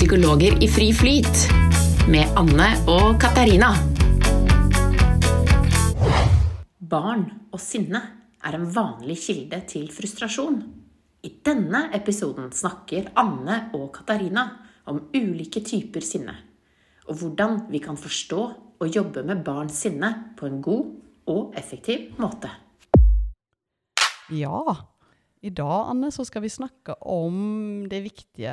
Psykologer i fri flyt med Anne og Katarina. Barn og sinne er en vanlig kilde til frustrasjon. I denne episoden snakker Anne og Katarina om ulike typer sinne, og hvordan vi kan forstå og jobbe med barns sinne på en god og effektiv måte. Ja, i dag Anne, så skal vi snakke om det viktige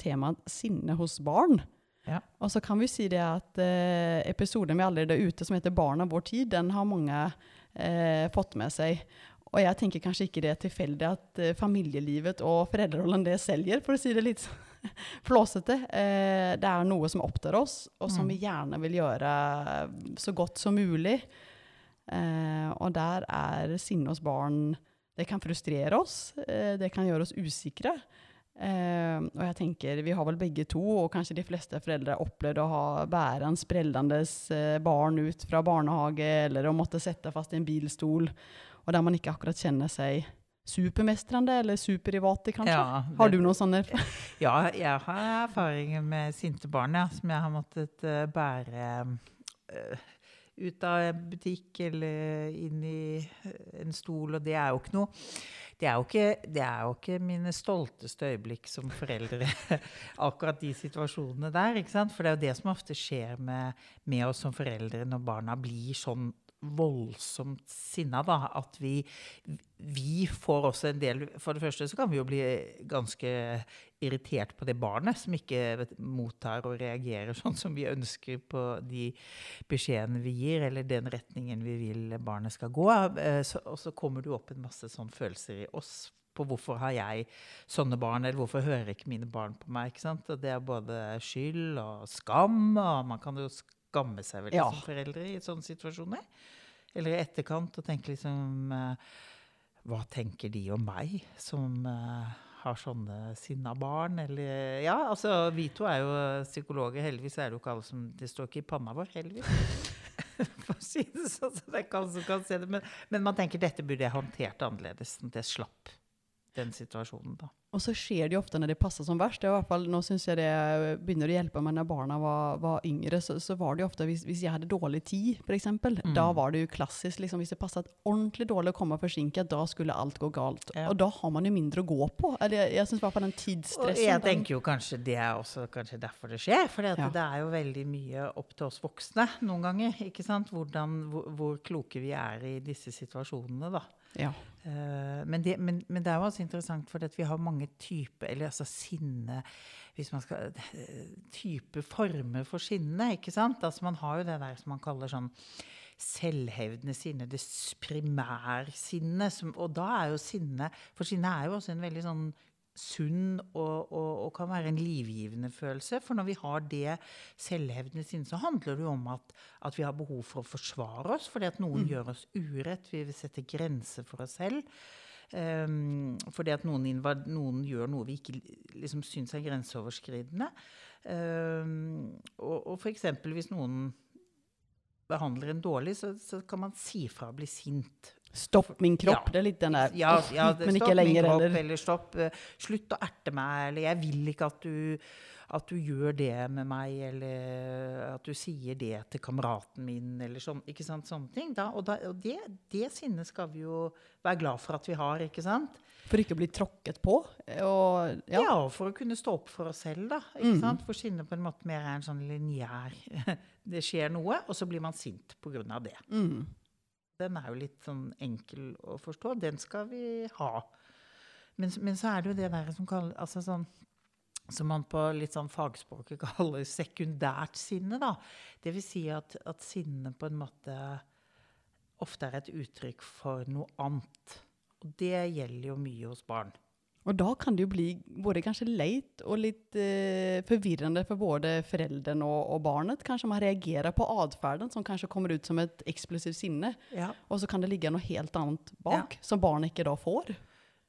temaet sinne hos barn. Ja. Og så kan vi si det at eh, episoden vi allerede er ute som heter 'Barn av vår tid', den har mange eh, fått med seg. Og jeg tenker kanskje ikke det er tilfeldig at eh, familielivet og foreldrerollen det selger, for å si det litt flåsete. Eh, det er noe som opptar oss, og som Mm. vi gjerne vil gjøre så godt som mulig. Eh, og der er sinne hos barn Det kan frustrere oss, eh, det kan gjøre oss usikre. Eh, og jeg tenker, Vi har vel begge to, og kanskje de fleste foreldre, opplevd å ha bære en sprellandes eh, barn ut fra barnehage, eller å måtte sette fast i en bilstol, og der man ikke akkurat kjenner seg supermestrende eller superrivate, kanskje. Ja, Har du noen sånne Ja, jeg har erfaringer med sinte barn ja, som jeg har måttet uh, bære eh, ut av en butikk eller inn i eh, en stol, og det er jo ikke noe det er, jo ikke, er jo ikke mine stolteste øyeblikk som foreldre, akkurat de situasjonene der. For det er jo det som ofte skjer med, med oss som foreldre når barna blir sånn voldsomt sinna, da. At vi, vi får også en del For det første så kan vi jo bli ganske irritert på det barnet som ikke mottar og reagerer sånn som vi ønsker på de beskjedene vi gir, eller den retningen vi vil barnet skal gå. Eh, Så, og så kommer det jo opp en masse sånne følelser i oss på hvorfor har jeg sånne barn, eller hvorfor hører ikke mine barn på meg? ikke sant? Og det er både skyld og skam, og man kan jo skamme seg vel Ja. som foreldre i sånne situasjoner. Eller i etterkant og tenke liksom eh, Hva tenker de om meg som eh, har sånne sinna barn? Eller Ja, altså vi to er jo psykologer. Heldigvis er det jo ikke alle som Det står ikke i panna vår, heldigvis. For å si det sånn, så det er ikke alle som kan se det. Men, men man tenker dette burde jeg håndtert annerledes. Sånn at jeg slapp den situasjonen, da. Og så skjer det jo ofte når det passer som verst. Det er i hvert fall, nå synes jeg det begynner å hjelpe men når barna var, var yngre. Så, så var det jo ofte hvis, hvis jeg hadde dårlig tid, f.eks. Mm. Da var det jo klassisk. Liksom, hvis det passet ordentlig dårlig å komme forsinket, da skulle alt gå galt. Ja. Og da har man jo mindre å gå på. Eller jeg, jeg syns i hvert fall den Og tidsstressen jeg tenker jo kanskje det er også kanskje derfor det skjer. For Ja. det er jo veldig mye opp til oss voksne noen ganger. ikke sant? Hvordan, hvor, hvor kloke vi er i disse situasjonene, da. Ja. Eh, men, det, men, men det er jo også interessant, for vi har mange typer Eller altså sinne Hvis man skal eh, Type former for sinne, ikke sant? Altså Man har jo det der som man kaller sånn selvhevdende sinne, det primærsinnet. Og da er jo sinne For sinne er jo også en veldig sånn sunn og, og, og kan være en livgivende følelse. For når vi har det selvhevdende sinnet, så handler det jo om at, at vi har behov for å forsvare oss fordi at noen gjør oss urett. Vi vil sette grenser for oss selv. Um, fordi at noen, invad, noen gjør noe vi ikke liksom, syns er grenseoverskridende. Um, og, og f.eks. hvis noen behandler en dårlig, så, så kan man si fra og bli sint. Stopp min kropp. Ja. Det er litt den der Ja, ja det, Men ikke lenger kropp, heller. Eller stopp, eh, slutt å erte meg, eller jeg vil ikke at du, at du gjør det med meg, eller at du sier det til kameraten min, eller sånn. Ikke sant, sånne ting. Da, og da, og det, det sinnet skal vi jo være glad for at vi har, ikke sant? For ikke å bli tråkket på. Og, Ja, ja. for å kunne stå opp for oss selv, da. Ikke mm. sant? For sinnet på en måte mer er en sånn lineær Det skjer noe, og så blir man sint på grunn av det. Mm. Den er jo litt sånn enkel å forstå. Den skal vi ha. Men, men så er det jo det der som, kaller, altså sånn, som man på litt sånn fagspråket kaller sekundært sinne. da. Det vil si at, at sinne på en måte ofte er et uttrykk for noe annet. Og det gjelder jo mye hos barn. Og da kan det jo bli både kanskje leit og litt eh, forvirrende for både foreldrene og, og barnet. Kanskje man reagerer på atferden som kanskje kommer ut som et eksplosivt sinne, Ja. og så kan det ligge noe helt annet bak, som barnet ikke da får.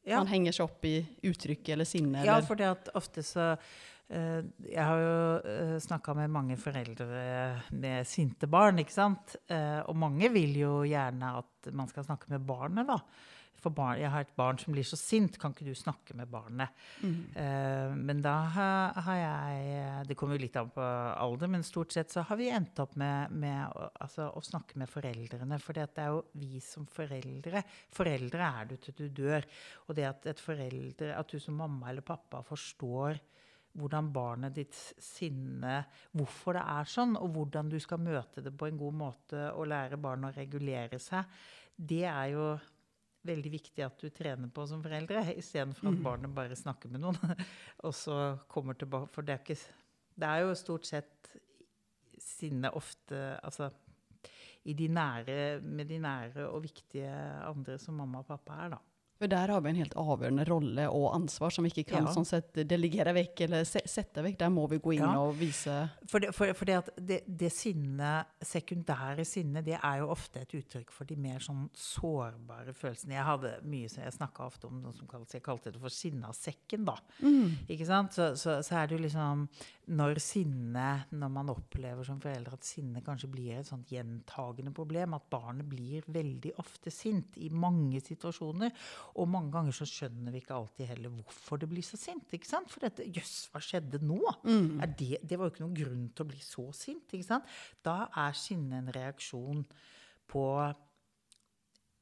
Ja. Man henger seg opp i uttrykket eller sinne. Ja, for det at ofte så eh, Jeg har jo uh, snakka med mange foreldre med sinte barn, ikke sant. Eh, og mange vil jo gjerne at man skal snakke med barnet, da. For barn, jeg har et barn som blir så sint, kan ikke du snakke med barnet? Eh, men da har, har jeg Det kommer jo litt an på alder, men stort sett så har vi endt opp med, med altså, å snakke med foreldrene. For det er jo vi som foreldre Foreldre er du til du dør. Og det at, et foreldre, at du som mamma eller pappa forstår hvordan barnet ditt sinne Hvorfor det er sånn, og hvordan du skal møte det på en god måte og lære barnet å regulere seg, det er jo veldig viktig at du trener på som foreldre, istedenfor at barnet bare snakker med noen. og så kommer tilbake For det er, ikke, det er jo stort sett sinne ofte Altså i de nære, med de nære og viktige andre som mamma og pappa er, da. For der har vi en helt avgjørende rolle og ansvar som vi ikke kan Ja. sånn sett delegere vekk eller se sette vekk. Der må vi gå inn Ja. og vise For det, for, for det det, det sinnet, sekundære sinnet, det er jo ofte et uttrykk for de mer sånn sårbare følelsene. Jeg hadde mye, som jeg snakka ofte om noe som kalles, jeg kalte det for sinnasekken, da. Ikke sant? Så, så, så er det jo liksom når sinne, når man opplever som forelder at sinne kanskje blir et sånt gjentagende problem, at barnet blir veldig ofte sint i mange situasjoner, og mange ganger så skjønner vi ikke alltid heller hvorfor det blir så sint. ikke sant? For dette, jøss, hva skjedde nå? Er det, det var jo ikke noen grunn til å bli så sint. ikke sant? Da er sinne en reaksjon på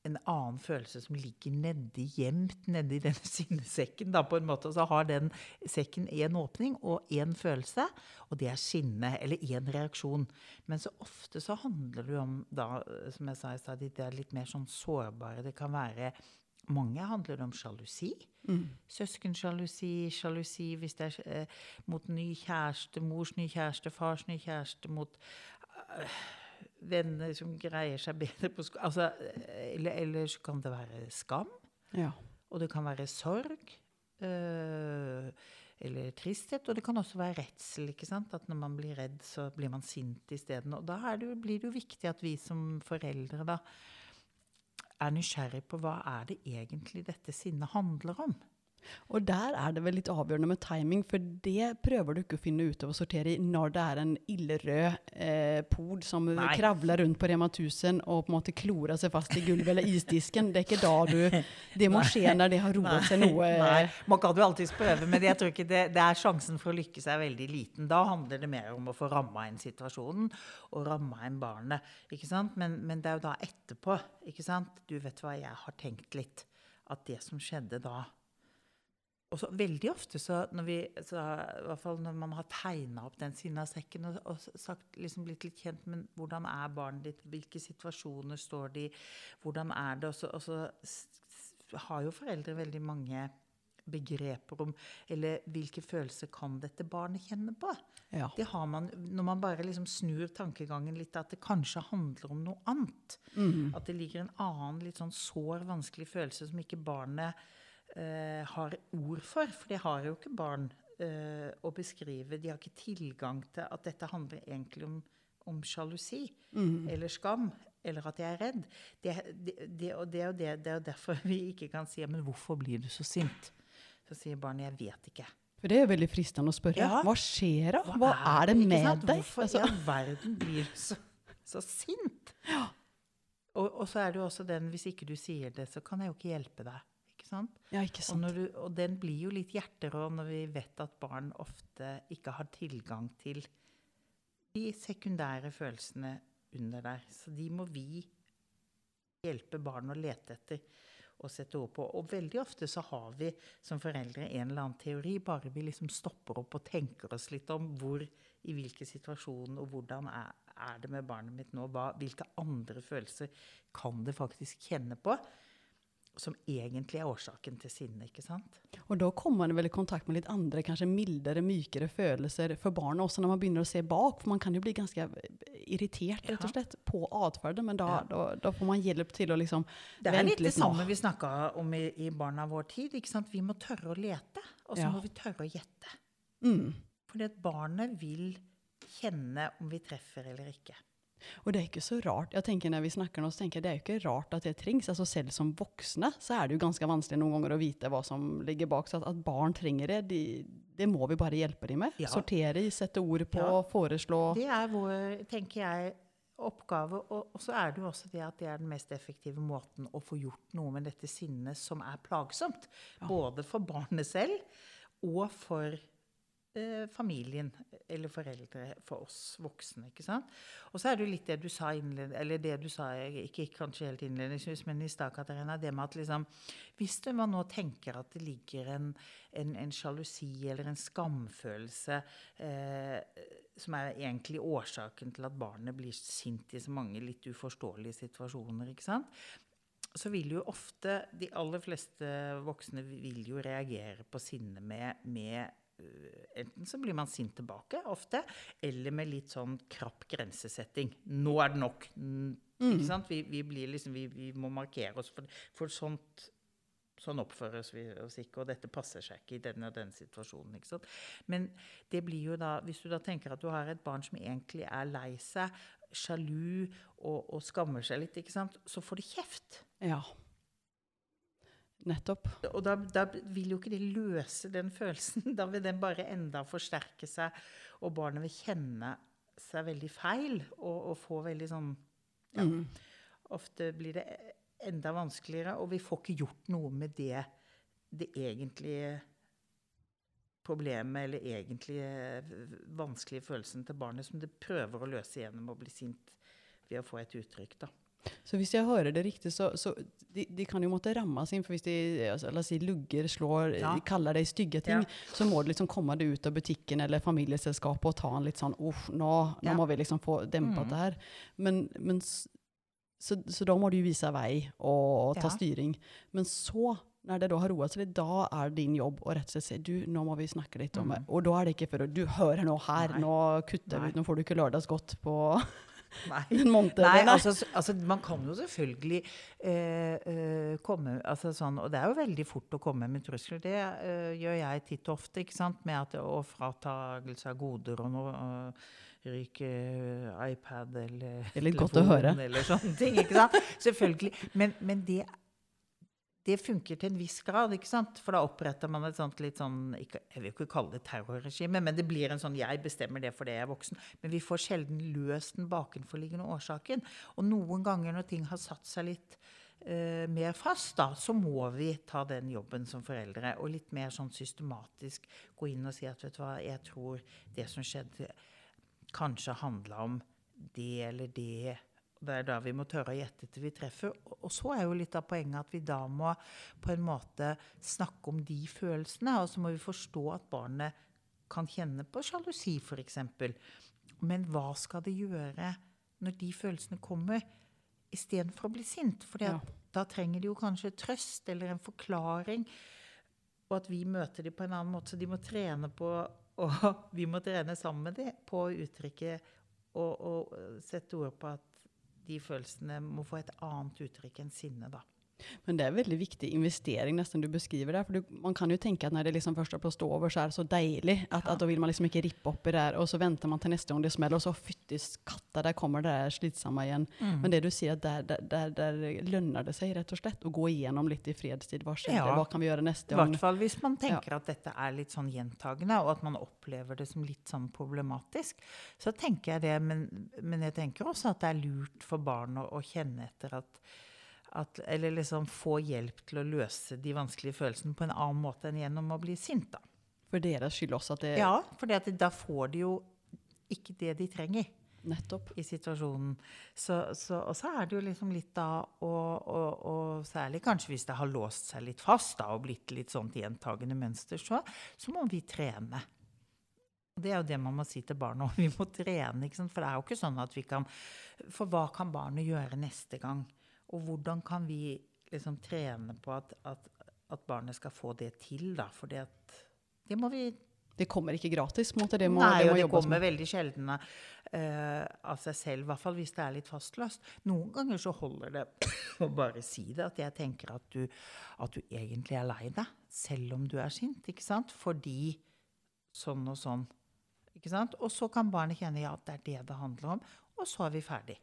en annen følelse som ligger nedi, gjemt nedi denne sinnesekken. da på en måte, og Så har den sekken én åpning og én følelse, og det er sinne, eller én reaksjon. Men så ofte så handler det jo om, da, som jeg sa i stad, de litt mer sånn sårbare. Det kan være mange handler om sjalusi. Søskensjalusi, sjalusi hvis det er eh, mot ny kjæreste, mors ny kjæreste, fars ny kjæreste, mot øh, venner som greier seg bedre på skolen. Altså, eh, eller, eller så kan det være skam, Ja. og det kan være sorg. øh, eller tristhet, og det kan også være redsel. ikke sant? At når man blir redd, så blir man sint isteden. Og da det, blir det jo viktig at vi som foreldre da er nysgjerrig på hva er det egentlig dette sinnet handler om. Og der er det vel litt avgjørende med timing, for det prøver du ikke å finne ut av å sortere i når det er en ildrød eh, pod som Nei. kravler rundt på Rema 1000 og på en måte klorer seg fast i gulvet eller isdisken. Det er ikke da du Det må skje når det har roet seg noe. Nei, Man kan jo alltids prøve, men jeg tror ikke det, det er sjansen for å lykkes er veldig liten. Da handler det mer om å få ramma inn situasjonen og ramma inn barnet. ikke sant? Men, men det er jo da etterpå. ikke sant? Du vet hva, jeg har tenkt litt. At det som skjedde da og så Veldig ofte så, når vi, så, i hvert fall når man har tegna opp den sinnasekken og, og sagt, liksom blitt litt kjent med hvordan er barnet ditt, hvilke situasjoner står de i, hvordan er det, og så, og så har jo foreldre veldig mange begreper om Eller hvilke følelser kan dette barnet kjenne på? Ja. Det har man når man bare liksom snur tankegangen litt, at det kanskje handler om noe annet. At det ligger en annen litt sånn sår, vanskelig følelse som ikke barnet eh, har ord for. For de har jo ikke barn eh, å beskrive. De har ikke tilgang til at dette handler egentlig om, om sjalusi eller skam. Eller at jeg er redd. Det, det, det, og det, det, det er jo derfor vi ikke kan si Men hvorfor blir du så sint? Så sier barnet jeg vet ikke. For det er jo veldig fristende å spørre. Ja. Hva skjer da? Hva, er det med deg? Hvorfor Altså, i all verden blir du så, så sint? Og, og så er det jo også den hvis ikke du sier det, så kan jeg jo ikke hjelpe deg. Ikke sant? ja, ikke Og, sant. når du, og den blir jo litt hjerterå når vi vet at barn ofte ikke har tilgang til de sekundære følelsene under der. Så de må vi hjelpe barn å lete etter og sette ord på. Og veldig ofte så har vi som foreldre en eller annen teori, bare vi liksom stopper opp og tenker oss litt om hvor, i hvilke situasjoner og hvordan er, er det med barnet mitt nå, hva, hvilke andre følelser kan det faktisk kjenne på, som egentlig er årsaken til sinne, ikke sant? Og da kommer man vel i kontakt med litt andre, kanskje mildere, mykere følelser for barnet, også når man begynner å se bak. For man kan jo bli ganske irritert rett og slett, på atferden, men da, Ja. da, da får man hjelp til å liksom Det er litt det samme vi snakka om i, i barna vår tid. ikke sant? Vi må tørre å lete, og så Ja. må vi tørre å gjette. Mm. Fordi at barnet vil kjenne om vi treffer eller ikke. Og det er ikke så rart. Jeg tenker Når vi snakker nå, så tenker jeg det er jo ikke rart at det trengs. Altså Selv som voksne så er det jo ganske vanskelig noen ganger å vite hva som ligger bak. Så at, at barn trenger det, de, det må vi bare hjelpe dem med. Ja. Sortere i, sette ord på, Ja. foreslå. Det er vår, tenker jeg, oppgave. Og, og så er det jo også det at det er den mest effektive måten å få gjort noe med dette sinnet som er plagsomt. Både for barnet selv og for eh, familien eller foreldre, for oss voksne. ikke sant? Og så er det jo litt det du sa innled, eller det du sa, ikke kanskje helt innledningsvis, men i stad, Katarina, det med at liksom Hvis man nå tenker at det ligger en, en, sjalusi eller en skamfølelse eh, som er egentlig årsaken til at barnet blir sint i så mange litt uforståelige situasjoner, ikke sant? så vil jo ofte De aller fleste voksne vil jo reagere på sinne med, med Enten så blir man sint tilbake, ofte, eller med litt sånn krapp grensesetting. 'Nå er det nok.' Mm. Ikke sant? Vi, vi, liksom, vi, vi, må markere oss, for, for sånt Sånn oppfører vi oss ikke, og dette passer seg ikke i den og den situasjonen. ikke sant? Men det blir jo da, hvis du da tenker at du har et barn som egentlig er lei seg, sjalu og, og skammer seg litt, ikke sant? så får det kjeft. Ja. Nettopp. Og da, da, vil jo ikke det løse den følelsen. Da vil den bare enda forsterke seg, og barnet vil kjenne seg veldig feil og, og få veldig sånn ja, mm. Ofte blir det enda vanskeligere, og vi får ikke gjort noe med det, det egentlige problemet eller egentlig vanskelige følelsen til barnet som det prøver å løse gjennom å bli sint ved å få et uttrykk. da. Så hvis jeg hører det riktig, så, så de, de, kan jo måtte rammes inn. For hvis de altså, la oss si, lugger, slår, ja. kaller deg stygge ting, ja. så må du liksom komme deg ut av butikken eller familieselskapet og ta en litt sånn Uff, nå, nå ja. må vi liksom få dempet mm. det her. Men, men så, så, da må du vise vei og, og ta styring. Men så når det da har roet seg litt, da er din jobb å rett og slett si du, nå må vi snakke litt om det. Mm. Og da er det ikke for å du hører nå her, Nei. nå kutter vi ut, nå får du ikke lørdagsgodt på Nei. Nei, altså, altså, man kan jo selvfølgelig eh, eh, komme altså, sånn, Og det er jo veldig fort å komme med trusler. Det eh, gjør jeg titt og ofte, med at, å fratagelse av goder og noe. Og, ryke iPad eller telefon eller sånne ting. ikke sant? Selvfølgelig. Men, men det det funker til en viss grad. ikke sant? For da oppretter man et sånt litt sånn ikke, Jeg vil ikke kalle det terrorregime, men det blir en sånn 'jeg bestemmer det fordi jeg er voksen'. Men vi får sjelden løst den bakenforliggende årsaken. Og noen ganger når ting har satt seg litt uh, mer fast, da, så må vi ta den jobben som foreldre. Og litt mer sånn systematisk gå inn og si at vet du hva, jeg tror det som skjedde, kanskje handla om det eller det det er da vi må tørre å gjette til vi treffer. Og så er jo litt av poenget at vi da må på en måte snakke om de følelsene. Og så må vi forstå at barnet kan kjenne på sjalusi, f.eks. Men hva skal det gjøre når de følelsene kommer, istedenfor å bli sint? For ja. da trenger de jo kanskje trøst eller en forklaring. Og at vi møter dem på en annen måte. Så de må trene på og vi må trene sammen med dem på å uttrykke og, og sette ord på at de følelsene må få et annet uttrykk enn sinne. da. Men det er en veldig viktig investering nesten du beskriver der. For du, man kan jo tenke at når det liksom først har blåst over, så er det så deilig. At, ja. at, da vil man liksom ikke rippe opp i det her. Og så venter man til neste gang det smeller, og så fyttis katta, der kommer det der slitsomme igjen. Mm. Men det du sier, at der, der, der, der, lønner det seg rett og slett å gå igjennom litt i fredstid. Hva skjedde? Ja. Hva kan vi gjøre neste gang? I hvert fall hvis man tenker ja. at dette er litt sånn gjentagende, og at man opplever det som litt sånn problematisk. Så tenker jeg det, men, men jeg tenker også at det er lurt for barn å, å kjenne etter at at, eller liksom få hjelp til å løse de vanskelige følelsene på en annen måte enn gjennom å bli sint. da. For deres skyld også? at det... Ja, for da får de jo ikke det de trenger. Nettopp. I situasjonen. Så, så, og så er det jo liksom litt da og, og, og, særlig kanskje hvis det har låst seg litt fast da, og blitt litt sånt gjentagende mønster, så, så må vi trene. Det er jo det man må si til barna òg. Vi må trene. For det er jo ikke sånn at vi kan For hva kan barnet gjøre neste gang? Og hvordan kan vi liksom trene på at, at, at barnet skal få det til, da? For det må vi det kommer ikke gratis? Måte. Det må, Nei, det, må og det kommer veldig sjelden uh, av seg selv. I hvert fall hvis det er litt fastløst. Noen ganger så holder det å bare si det. At jeg tenker at du, at du egentlig er lei deg, selv om du er sint. ikke sant? Fordi sånn og sånn. Ikke sant? Og så kan barnet kjenne ja, det er det det handler om. Og så er vi ferdig.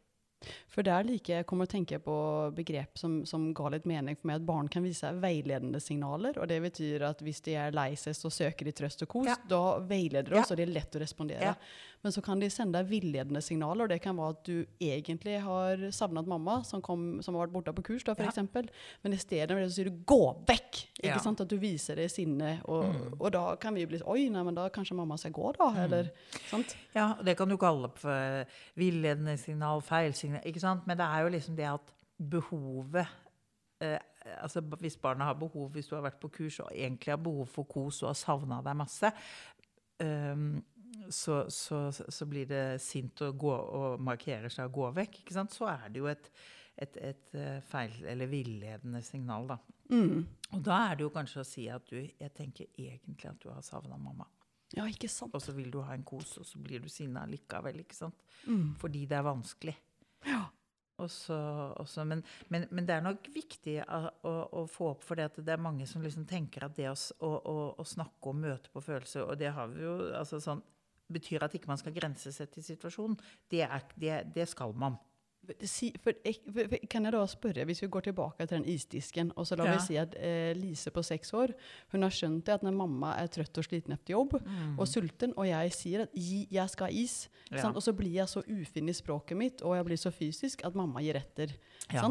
For der liker jeg kommer å tenke på begrep som, som ga litt mening for meg, at barn kan vise veiledende signaler. Og det betyr at hvis de er lei seg, så søker de trøst og kos. Ja. Da veileder de oss, Ja. og det er lett å respondere. Ja. Men så kan de sende villedende signaler, og det kan være at du egentlig har savnet mamma, som, kom, som har vært borte på kurs, da, for eksempel. Men i stedet så sier du 'gå vekk'! Ikke. Mm. sant? At du viser det sinne. Og, og da kan vi bli sånn 'oi, nei, men da kanskje mamma skal gå', da. Eller, sant? Ja, det kan du kalle for eh, villedende signal, feilsignal, sant? Men det er jo liksom det at behovet eh, Altså hvis barna har behov, hvis du har vært på kurs og egentlig har behov for kos og har savna deg masse, ehm, så, så, så blir det sint og, gå, og markerer seg og går vekk? Så er det jo et, et, et eh, feil- eller villedende signal, da. Mm. Og da er det jo kanskje å si at du Jeg tenker egentlig at du har savna mamma. Ja, ikke sant? Og så vil du ha en kos, og så blir du sinna likevel, ikke sant? Mm. Fordi det er vanskelig. Ja. Og så, og så- men, men, men det er nok viktig å, å, å få opp, for det, at det er mange som liksom tenker at det å, å, snakke og møte på følelser, og det har vi jo altså sånn, betyr at ikke man skal grensesette i situasjonen. Det, er, det, det skal man. For, for, kan jeg da spørre, hvis vi går tilbake til den isdisken, og så la Ja. vi si at eh, Lise på seks år, hun har skjønt det at når mamma er trøtt og sliten etter jobb, og sulten, og jeg sier at «Gi- jeg skal ha is, Ja. sant? og så blir jeg så ufin i språket mitt, og jeg blir så fysisk at mamma gir etter. Ja.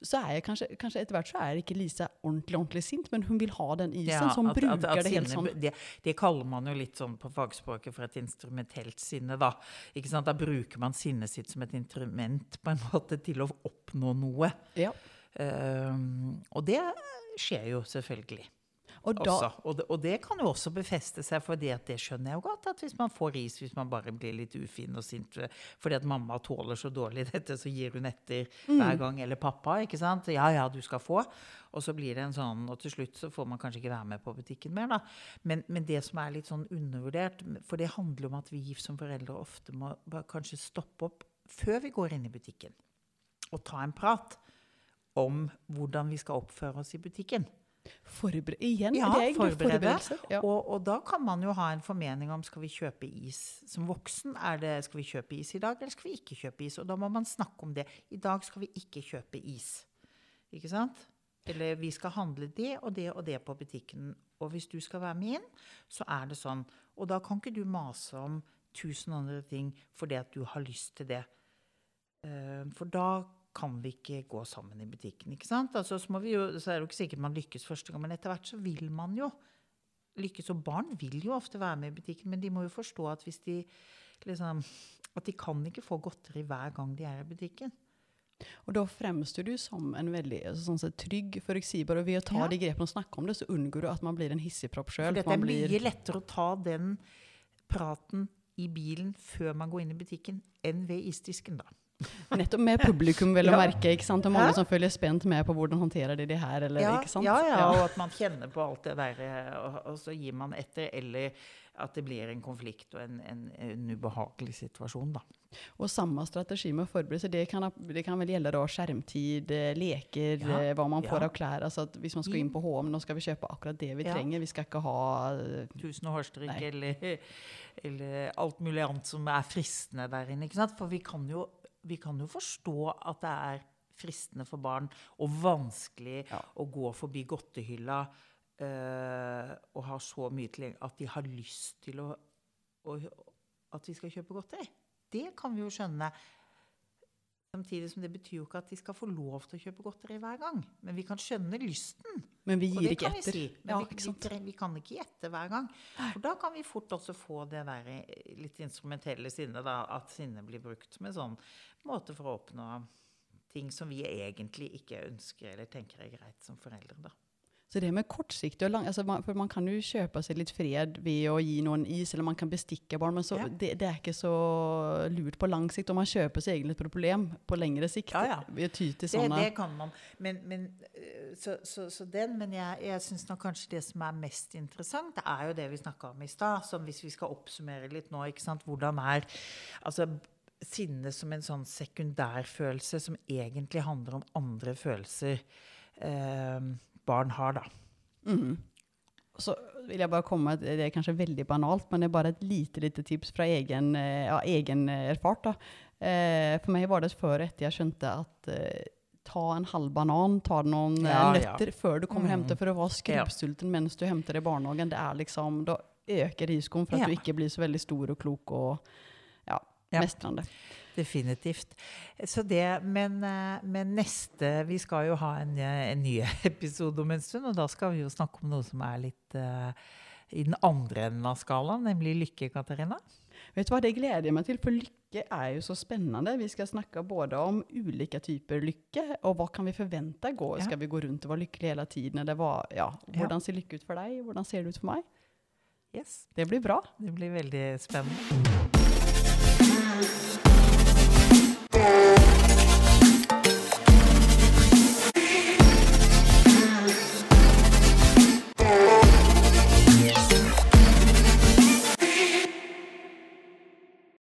Så er jeg kanskje, kanskje etter hvert så er ikke Lise ordentlig, ordentlig sint, men hun vil ha den isen, Ja, så hun at- bruker at- at det helt sinne- sånn. Det, det kaller man jo litt sånn på fagspråket for et instrumentelt sinne, da. Ikke sant? Da bruker man sinnet sitt som et instrument på en måte til å oppnå noe. Ja. Um, og det skjer jo selvfølgelig. Og da, også. Og det, og det kan jo også befeste seg, for det, det skjønner jeg jo godt. At hvis man får ris hvis man bare blir litt ufin og sint fordi at mamma tåler så dårlig dette, så gir hun etter hver gang. Eller pappa, ikke sant. Ja, ja, du skal få. Og så blir det en sånn Og til slutt så får man kanskje ikke være med på butikken mer, da. Men, men det som er litt sånn undervurdert, for det handler om at vi som foreldre ofte må kanskje stoppe opp før vi går inn i butikken, og ta en prat om hvordan vi skal oppføre oss i butikken. Forbered, igjen, Ja, det er egentlig forberede. forberedelser. Ja. Og, og da kan man jo ha en formening om skal vi kjøpe is som voksen. Er det, skal vi kjøpe is i dag, eller skal vi ikke kjøpe is? Og da må man snakke om det. I dag skal vi ikke kjøpe is. Ikke sant? Eller vi skal handle det og det og det på butikken. Og hvis du skal være med inn, så er det sånn. Og da kan ikke du mase om tusen andre ting fordi at du har lyst til det. Eh, For da kan vi ikke gå sammen i butikken. ikke sant? Altså, så, må vi jo, så er det jo ikke sikkert man lykkes første gang, men etter hvert så vil man jo lykkes. Og barn vil jo ofte være med i butikken, men de må jo forstå at hvis de liksom At de kan ikke få godteri hver gang de er i butikken. Og da fremstår du som en veldig altså, sånn sett, trygg, forutsigbar, og ved å ta Ja. de grepene og snakke om det, så unngår du at man blir en hissigpropp sjøl. dette er mye lettere å ta den praten i bilen før man går inn i butikken, enn ved isdisken, da. Nettopp med publikum, vel å Ja. merke. ikke sant? Og mange Hæ? som følger spent med på hvordan håndterer de det her, eller ja, ikke sant? Ja, ja, og at man kjenner på alt det der, og, og så gir man etter. Eller at det blir en konflikt og en, en, en ubehagelig situasjon, da. Og samme strategi med å forberede seg. Det kan, det kan vel gjelde da skjermtid, eh, leker, Ja, eh, hva man får ja. av klær. Altså at hvis man skal inn på HM, nå skal vi kjøpe akkurat det vi Ja. trenger. Vi skal ikke ha eh, Tusen hårstrykk eller, eller alt mulig annet som er fristende der inne. ikke sant? For vi kan jo, vi kan jo forstå at det er fristende for barn og vanskelig Ja. å gå forbi godtehylla eh, og ha så mye tilgjengelig at de har lyst til å, å At vi skal kjøpe godteri. Det kan vi jo skjønne. Samtidig som det betyr jo ikke at de skal få lov til å kjøpe godteri hver gang. Men vi kan skjønne lysten. Men vi gir ikke kan vi etter. si, men Ja, vi, ikke vi, vi kan ikke gjette hver gang. For da kan vi fort også få det der eh, litt instrumentelle sinnet, da, at sinnet blir brukt en sånn måte for å oppnå ting som vi egentlig ikke ønsker eller tenker er greit som foreldre. da. Så det med kortsiktig og lang, altså man, For man kan jo kjøpe seg litt fred ved å gi noen is, eller man kan bestikke barn, men så, Ja. det, det er ikke så lurt på lang sikt. Og man kjøper seg egentlig et problem på lengre sikt Ja, ja. til Det, sånne det kan man. Men, men, øh, så, så, så den, men jeg, jeg syns kanskje det som er mest interessant, det er jo det vi snakka om i stad. Som hvis vi skal oppsummere litt nå, ikke sant. Hvordan er altså sinne som en sånn sekundærfølelse som egentlig handler om andre følelser eh, barn har, da. Mm. så vil jeg bare komme med, det er kanskje veldig banalt, men det er bare et lite, lite tips fra egen, eh, ja, egen eh, erfart. Da. Eh, for meg var det før etter jeg skjønte at eh, ta en halv banan, ta noen ja, nøtter ja. før du kommer Mm. hjem for å være skrubbsulten mens du henter i barnehagen. Det er liksom, da øker risikoen for at du ikke blir så veldig stor og klok og ja, Ja. mestrende. Definitivt. Så det, men, eh, men neste Vi skal jo ha en, eh, en ny episode om en stund, og da skal vi jo snakke om noe som er litt uh, i den andre enden av skalaen, nemlig lykke, Katarina. Vet du hva, det gleder jeg meg til, for lykke er jo så spennende. Vi skal snakke både om ulike typer lykke, og hva kan vi forvente? Gå, Ja. Skal vi gå rundt og være lykkelige hele tiden? Eller hva, ja, hvordan ser lykke ut for deg? Hvordan ser det ut for meg? Yes, Det blir bra. det blir veldig spennende.